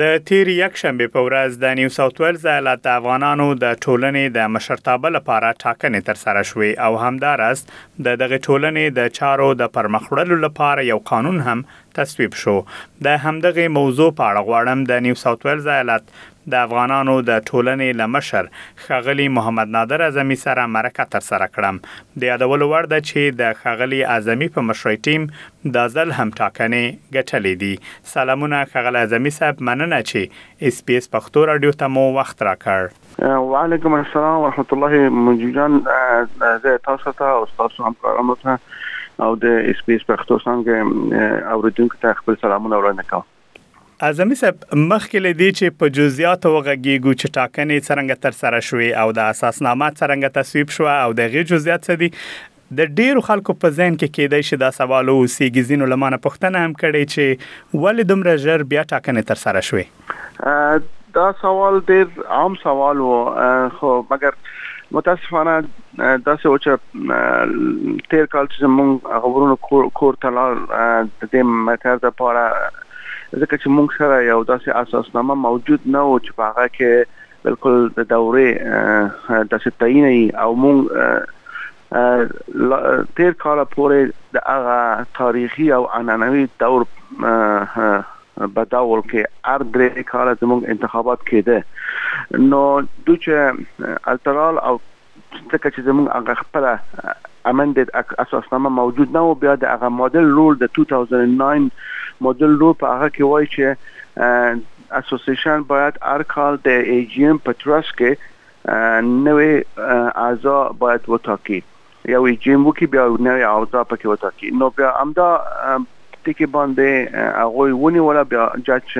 د تېرې یکشنبې په ورځ د نیو ساوت ویلز ایالت د افغانانو د ټولنې د مشرتابه لپاره ټاکنې ترسره شوې او همداراز د دغې ټولنې د چارو د پرمخ وړلو لپاره یو قانون هم تصویب شو. د همدغې موضوع په اړه غواړم د نیو ساوت ویلز ایالت د افغانانو د ټولنې له مشر ښاغلي محمد نادر اعظمي سره مرکه ترسره کړم. د یادولو وړ ده چې د ښاغلي اعظمي په مشرۍ ټیم دا ځل هم ټاکنې ګټلې دي. سلامونه ښاغلی اعظمي صاحب مننه چي اس پي اس پښتو راډيو ته مو وخت راکړ. وعلیکم السلام ورحمت الله منجیب جان زه تاسو ته او ستاسو همکارانو ته او د اس پي اس پښتو څانګې اوریدونکو ته خپل سلامونه وړاندې کوم. اعظمي صاحب مخکې له دې چې په جزیاتو وغږیږو چې ټاکنې څرنګه ترسره شوې او د اساسنامه څرنګه تصویب شوه او د هغې جزیات څه دي د ډېرو خلکو په ذهن کې کېدای شي دا سوال واوسېږي، ځینو له مانه پوښتنه هم کړې چې ولې دومره ژر بیا ټاکنې ترسره شوې؟ دا سوال ډېر عام سوال و، خو مګر متاسفانه داسې و چې تېر کال چې زموږ هغه وروڼو کور ته لاړ د دې مټر لپاره، ځکه چې موږ سره یو داسې اساسنامه موجود نه و چې په هغه کې بالکل د دورې داسې تعین وي او مونږ تیر کال پورې د هغه تاریخي او عنعنوي دور په دور کې هر درې کال زموږ انتخابات کېده نو دوی چې الټرال او ځکه چې زموږ هغه خپله امندد اساسنامه موجود نه و بیا د هغه مدل رول د 2009 مدل رول په هغه کې وایي چې اسوسیشن باید هر کال د ای جی ایم په ترڅ کې نوې اعضا باید وټاکي یو ای جی ایم وکړي بیا نوې اعضا پکې وټاکي نو بیا همدا ټکي باندې هغوی ونیوله بیا جج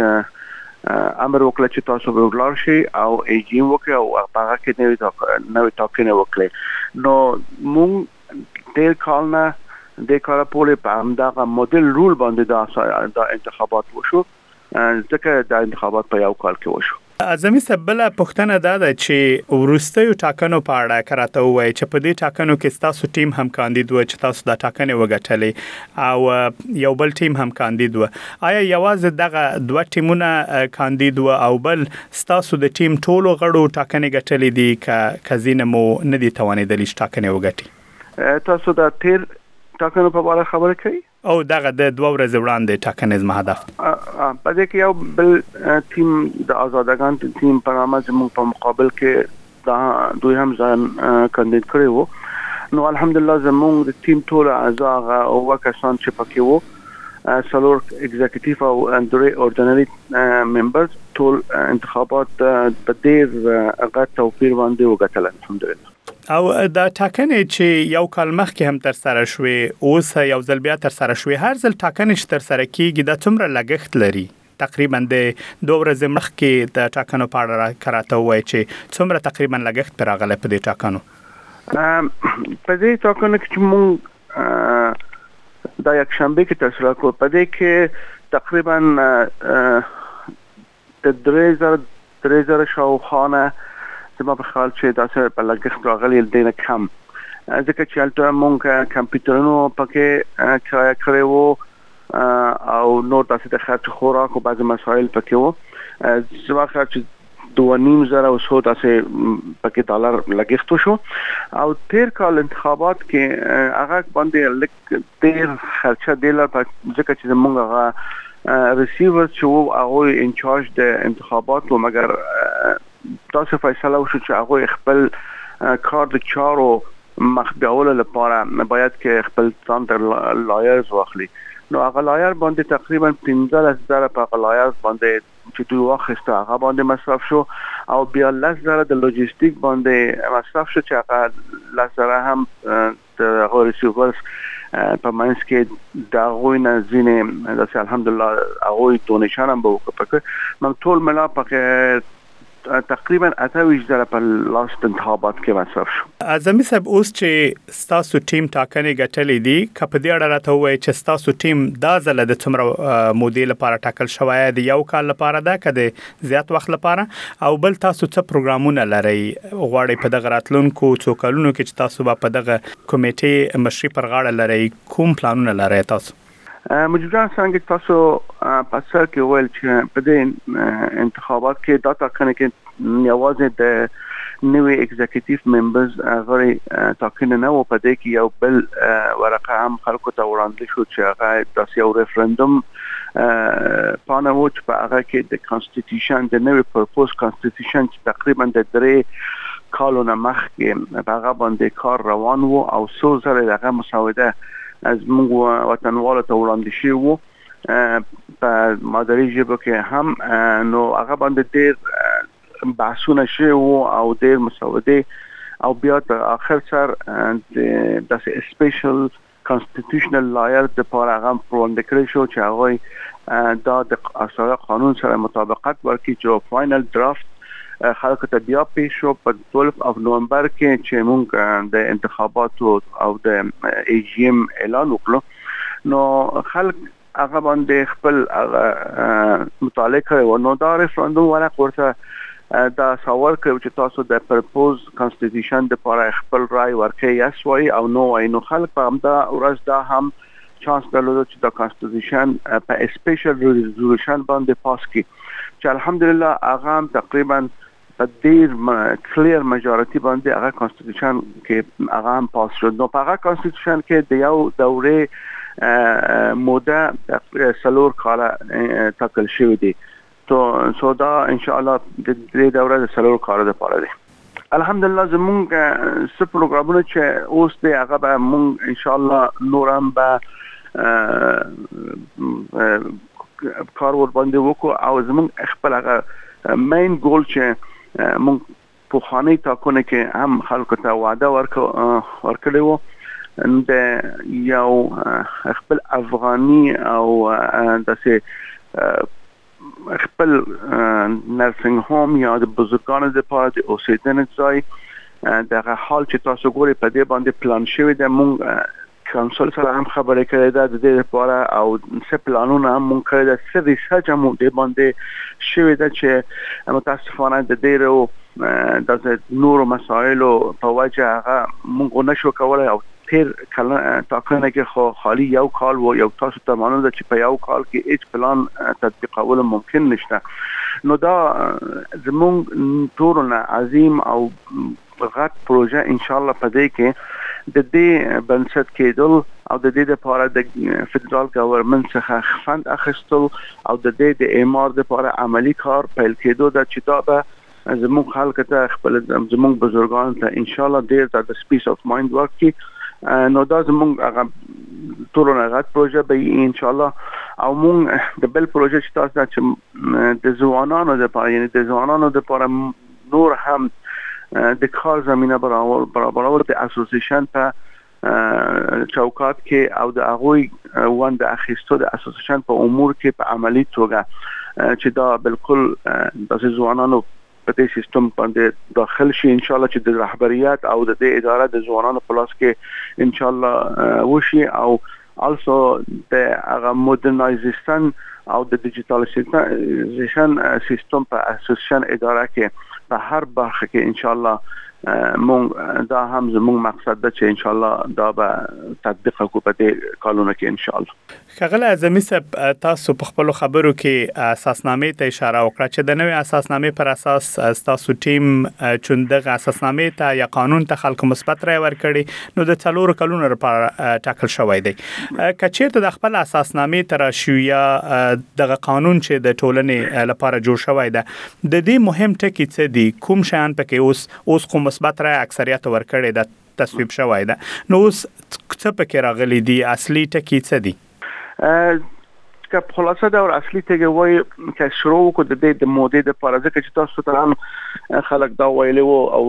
امر وکړ چې تاسو به ولاړ شئ او ایجیم وکړئ او په هغه کې نوې نوې ټاکنې وکړئ نو مونږ ډیر کال نه د کار پورې په همدغه مدل رول باندې دا دا انتخابات وشو ځکه دا انتخابات په یو کال کې وشو. اعظمي صاحب بله پوښتنه دا ده چې وروستیو ټاکنو په اړه که راته ووایې چې په دې ټاکنو کې ستاسو ټیم هم کاندید و چې تاسو دا ټاکنې وګټلې او یو بل ټیم هم کاندید و آیا یوازې دغه دوه ټیمونه کاندید و او بل ستاسو د ټیم ټولو غړو ټاکنې ګټلې دي که که ځینې مو نه دي توانېدلي چې ټاکنې وګټي تاسو دا تیر ټاکنو په اړه خبرې کوي او دغه د دوه ورځې وړاندې ټاکنیز مهدف. په دې کې یو بل تیم د آزادګان تیم په نامه زموږ په مقابل کې دا دوی هم ځان کاندید کړی وو نو الحمدالله زموږ د تیم ټول اعضا هغه اوه کسان چې پکې وو څلور ایگزیکټیف او درې اورډنري ممبر ټول انتخابات په ډیر غټ توپیر باندې وګټل الحمدلله او دا ټاکنې چې یو کال مخکې هم تر سره شوې اوس یو ځل بیا تر سره شوې هر ځل ټاکنې چې تر سره کیږي دا څومره لګښت لري تقریبا د دوه ورځې مخکې د ټاکنو په اړه کراته وای چې څومره تقریبا لګښت پر راغله په دې ټاکنو په دې ټاکنو کې چې مونږ دا یک شنبه کې تر سره کړو په دې کې تقریبا د درې زره درې زره شاوخوا نه زما په خیال چې دا څه په لګښت راغلی دی نه کم ځکه چې هلته مونږ کمپیوټرونو پکې کرایه کړی وو او نور داسې د خرچ خوراک او بعضې مسایل پکې وو زما خیال چې دوه نیم زره او څو داسې پکې ډالر لګښت وشو او تیر کال انتخابات کې هغه باندې لږ ډیر خرچه دی لپاره ځکه چې زمونږ هغه ریسیور چې وو هغه انچارج د انتخاباتو مګر تاسو فیصله وشو چې هغه خپل کار د چارو مخ بیاولو لپاره باید کې خپل ځان د لایرز واخلي نو هغه لایر باندې تقریبا 15000 په هغه لایر باندې چې دوی واخیسته هغه باندې مصرف شو او بیا 10000 د لوجستیک باندې مصرف شو چې هغه 10000 هم د هغو ریسیورز په منځ کې دا غوی نه ځینې د الحمدلله هغه ډونیشن هم به وکړ من ټول ملا پکې تقریبا 28 زره په لاس په انتخابات کې مصرف شو اعظمي صاحب اوس چې ستاسو ټیم ټاکنې ګټلې دي که په دې اړه راته ووایي چې ستاسو ټیم دا ځله د څومره مودې لپاره ټاکل شوی دی یو کال لپاره ده که د زیات وخت لپاره او بل تاسو څه پروګرامونه لرئ غواړئ په دغه راتلونکو څو کلونو کې چې تاسو به په دغه کمیټې مشري پر غاړه لرئ کوم پلانونه لرئ تاسو مجيب جان څنګه تاسو په سر کې ویل چې په دې انتخابات کې دا ټاکنه کې یوازې د نوې ایگزیکټیو ممبرز غړي ټاکنه نه و په دې کې یو بل ورقه هم خلکو ته وړاندې شو چې هغه داسې یو ریفرندوم پانه وو چې په هغه کې د کانسټیټیوشن د نوې پروپوز کانسټیټیوشن چې تقریبا د درې کالو نه مخکې په هغه باندې کار روان وو او څو ځله دغه مسوده از موږ وطنوالو ته وړاندې شوی وو په مادری ژبه کې هم نو هغه باندې ډېر بحثونه شوی وو او ډېر مسوده او بیا تر اخر سر د داسې سپیشل کانسټیټوشنل لایرز دپاره هغه هم وړاندې کړی شو چې هغوی دا د اسرا قانون سره مطابقت ورکړي چې فاینل درافت خلکو ته بیا پیش شو په 12 او نومبر کې چې مونږ د انتخاباتو او د ایجیم اعلان وکړو نو خلک هغه باندې خپل هغه مطالعه کړې و نو دا ریفراندوم ورق ورته دا سوال کوي چې تاسو د پرپوز کانسټیټیوشن د پاره خپل رائے ورکړي یا سوي او نو وای نو خلک په همدا ورځ دا هم چانس درلود چې دا کانسټیټیوشن په اسپیشل ریزولوشن باندې پاس کی چې الحمدلله هغه هم تقریبا په ډیر کلیر ماجورټي باندې هغه کانسټیټیوشن کې هغه هم پاس شو نو په هغه کانسټیټیوشن کې د یو دوره موده سلور کاله ټاکل شوې دي تو سو دا ان شاء الله د دې دوره د سلور کاله لپاره دي الحمدلله زمونږ څه پروګرامونه چې اوس دی هغه به مونږ ان شاء الله نور هم به کار ور باندې وکړو او زمونږ خپل هغه مین ګول چې مونږ په خاني تاکونه کې هم خلکو ته وعده ورکړې وو د یو خپل افغاني او داسې خپل نرسنګ هوم یا د بزرګانو لپاره د اوسېدنې ځای دغه حال چې تاسو ګوري په دې باندې پلان شوی د مونږ کونسل سره هم خبرې کړې ده د دې لپاره او څه پلانونه هم مونږ کړی ده څه ریسرچ هم دې باندې شوې ده چې متاسفانه د ډیرو د نورو مسایلو په وجه هغه مونږ نشو کولای او تیر کله ټاکنه کې خو خالی یو کال وو یو تاسو ته معلوم ده چې په یو کال کې هیڅ پلان تطبیقول ممکن نشته نو دا زمونږ ټولو نه عظیم او غږ پروژه ان شاءالله په دې کې د دې بنسټ کېدل او د دې لپاره د فدرال ګورنمنت څخه فند اخیستل او د دې د اعمار لپاره عملی کار پیل کېدو ده چې دا به زموږ خلک ته خپل زموږ بزرګان ته ان شاء الله ډیر د سپیس اف مایند ورکړي نو دا زموږ هغه ټولو نه غټ پروژه به ان شاء الله او موږ د بل پروژه چې تاسو چې د ځوانانو لپاره یعنی د ځوانانو لپاره نور هم د کار زمينه برابرول د اسوسیشن په چوکات کې او د هغوی وند اخیستو د اسوسیشن په امور کې په عملی توګه چې دا بالکل د ځوانانو په دې سیستم باندې داخل شي ان شاء الله چې د رهبریت او د دې اداره د ځوانانو په لاس کې ان شاء الله وشي او also د هغه مودرنایزیشن او د ډیجیټالایزیشن سیستم په اسوسیشن اداره کې په هر برخه کې ان شاء الله مون دا هم زموږ مقصد ده چې ان شاء الله دا به تطبیق کو په دې کالونو کې ان شاء الله ښاغلی اعظمي صاحب تاسو په خپلو خبرو کې اساسنامې ته اشاره وکړه چې د نوې اساسنامې پر اساس تاسو ټیم چون دغه اساسنامې ته یا قانون ته خلکو مثبت رای ورکړي نو د څلورو کلونو لپاره ټاکل شوی دی کچیرته د خپل اساسنامې تر شویا دغه قانون چې د ټولنې لپاره جوړ شوی ده د دې مهم ټکی څه دی کوم شیان پکې اوس اوس کوم مثبت رای اکثریت ورکړي ده تصویب شوی ده نو اوس څه پکې راغلي دي اصلي ټکي څه دي که په خلاصه دا ور اصلي ټکي وای چې شروع کو د دې د مودې د پر ځکه چې تاسو ته هم خلک دا ویلي وو او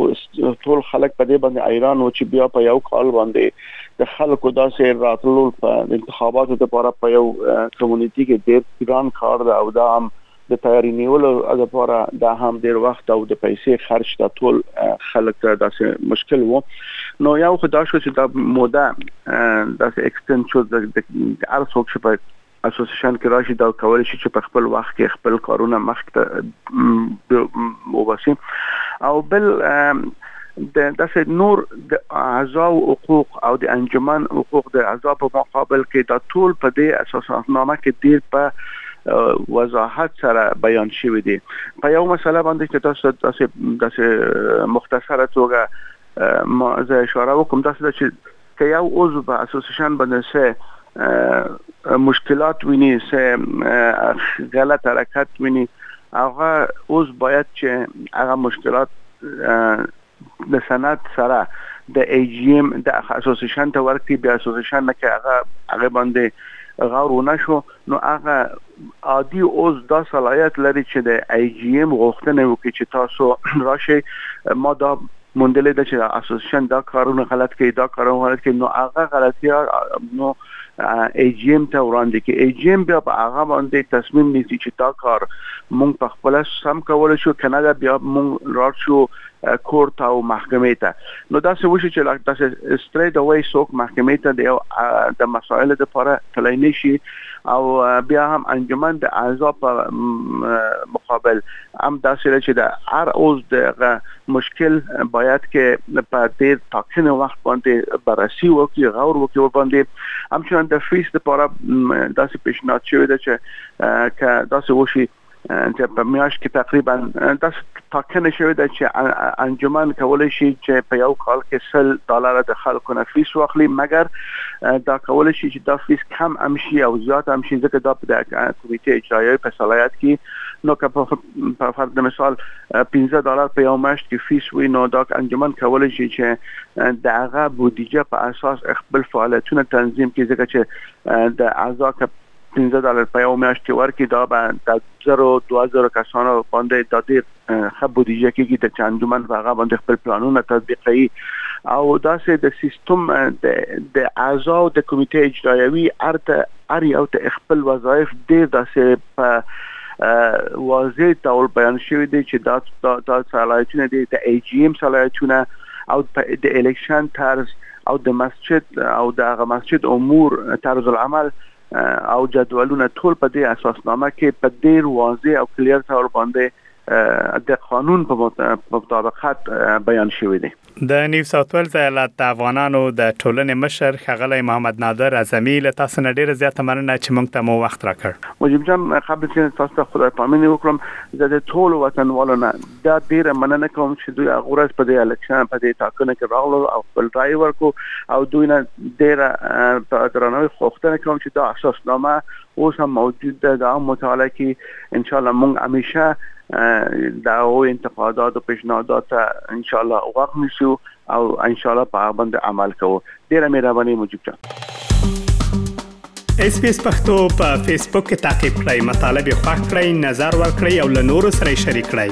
ټول خلک په دې باندې ایران و چې بیا په یو کال باندې د خلکو داسې راتلل په انتخاباتو لپاره په یو کمیونټي کې ډېر ګران کار ده او دا هم د تیاری نیولو لپاره دا هم ډیر وخت او د پیسې خرچ دا ټول خلک ته داسې مشکل وو نو یو خدا شو چې دا موده داسې ایکستند شو د هر څوک چې په اسوسیشن کې راشي دا کول شي چې په خپل وخت کې خپل کارونه مخ ته وباسي او بل د داسې نور د اعضاء حقوق او د انجمن حقوق د اعضاء په مقابل کې دا ټول په دې اساسنامه کې ډیر په وضاحت سره بیان شوی دی په یو مسله باندې چې تاسو داسې داسې مختصره توګه ما زه اشاره وکم تاسو چې که یو عضو په اسوسیشن باندې څه مشکلات ویني څه غلط حرکت ویني هغه اوس باید چې هغه مشکلات د سند سره د ای جی ایم د اسوسیشن ته ورکړي بیا اسوسیشن نه کې هغه هغه باندې غور ونه شو نو هغه عادي اوس دا صلاحیت لري چې د ای جي ایم غوښتنه وکړي چې تاسو راشئ ما دا موندلې ده چې اسوسیشن دا کارونه غلط کوي دا کارونه غلط کوي نو هغه غلطیا نو ای جی ایم ته وړاندې کې ای جی ایم بیا په هغه باندې تصمیم نیسي چې دا کار مونږ په خپل سم کول شو کنه دا بیا مونږ لاړ شو کورت او محکمې ته نو دا څه وشي چې لکه تاسو ستریټ اوی څوک محکمې ته دی او د مسائل د لپاره تلای نه شي او بیا هم انجمن د اعضا په مقابل هم دا سره چې د هر اوس د مشکل باید کې په ډیر تاکن وخت باندې بررسي وکړي غور وکړي باندې همچنان د فیس لپاره داسې پیشنهاد شوی دی چې که داسې وشي چې په میاشت کې تقریبا تاسو ټاکنه شوې ده چې انجمن کولای شي چې په یو کال کې سل ډالر د خلکو نه فیس واخلي مګر دا کولای شي چې دا فیس کم هم شي او زیات هم شي ځکه دا په کمیټه اجرایي په صلاحیت کې نو که په فرض مثال 15 ډالر په یو میاشت کې فیس وي نو دا انجمن کولای شي چې د هغه بودیجه په اساس خپل فعالیتونه تنظیم کړي ځکه چې د اعضا پنځه ډالر په یو میاشت کې ورکړي دا به د زرو دوه زرو کسانو باندې دا ډېر ښه بودیجه کېږي د چې انجمن په هغه باندې خپل پلانونه تطبیقوي او داسې د سیستم د اعضا او د کمیټې اجرایوي ارته هر یو ته خپل وظایف ډېر داسې په واضح ډول بیان شوی دی چې دا دا صلاحیتونه دي د ای جی ایم صلاحیتونه او د الیکشن طرز او د مسجد او د هغه مسجد امور طرز العمل او جدولونه ټول په دې اساسنامه کې په ډیر واضح او کلیر تور باندې د قانون په مطابقت بیان شوی دی د نیو ساوت ویلز ایالت د افغانانو د ټولنې مشر خغلی محمد نادر اعظمي له تاسو نه ډیره زیاته مننه چې موږ ته مو وخت راکړ مجیب جان قبل چې تاسو ته خدای پامنې وکړم زه د ټول وطنوالو نه دا ډیره مننه کوم چې دوی هغه ورځ په دې الکشن په دې ټاکنه کې راغلل او خپل رائے ورکو او دوی نه ډیره درناوی غوښتنه کوم چې دا اساسنامه اوس هم موجود ده دا مطالعه کی ان شاء الله مونږ همیشه دا او انتقادات او پیشنهادات ان شاء الله وغوښنیسو او انشاءالله په هغه باندې عمل کوو ډیره مهرباني مجيب جان اس پی اس پختو په فیسبوک کې تا کې پلی مطلب یو فاک کړئ نظر ور کړئ او له نورو سره شریک کړئ